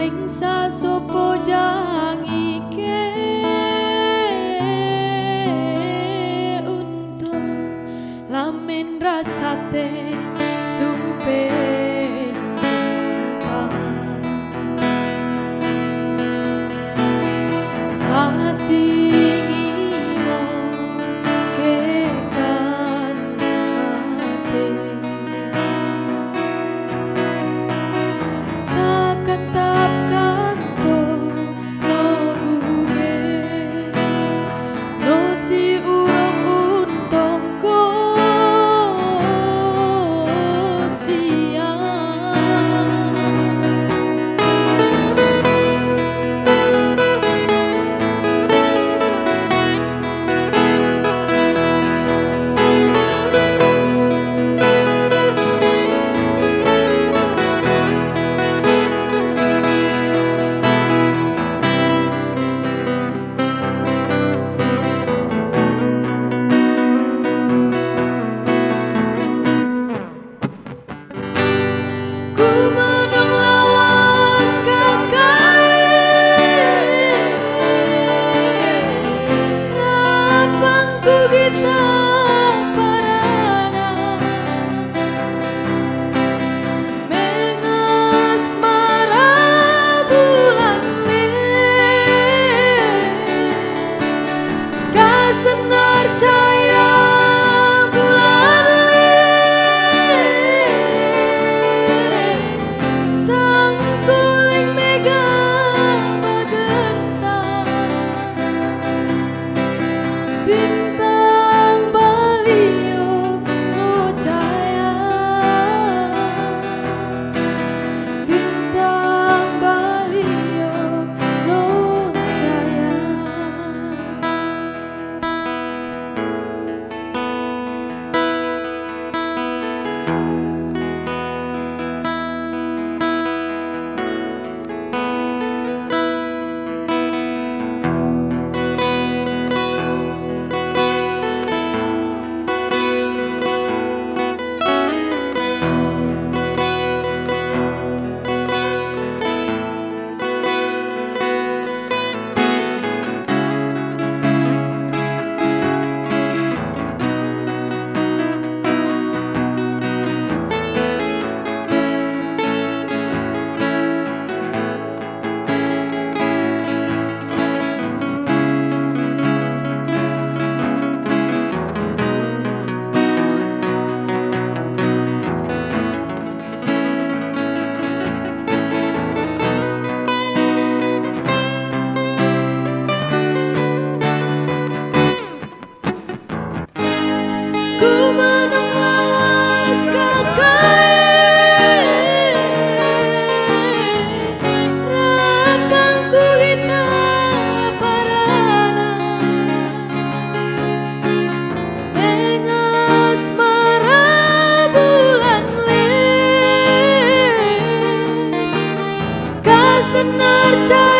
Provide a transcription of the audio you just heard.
paling sasopo jang ike. Untung lamen rasate sumpe goodbye. senar cahaya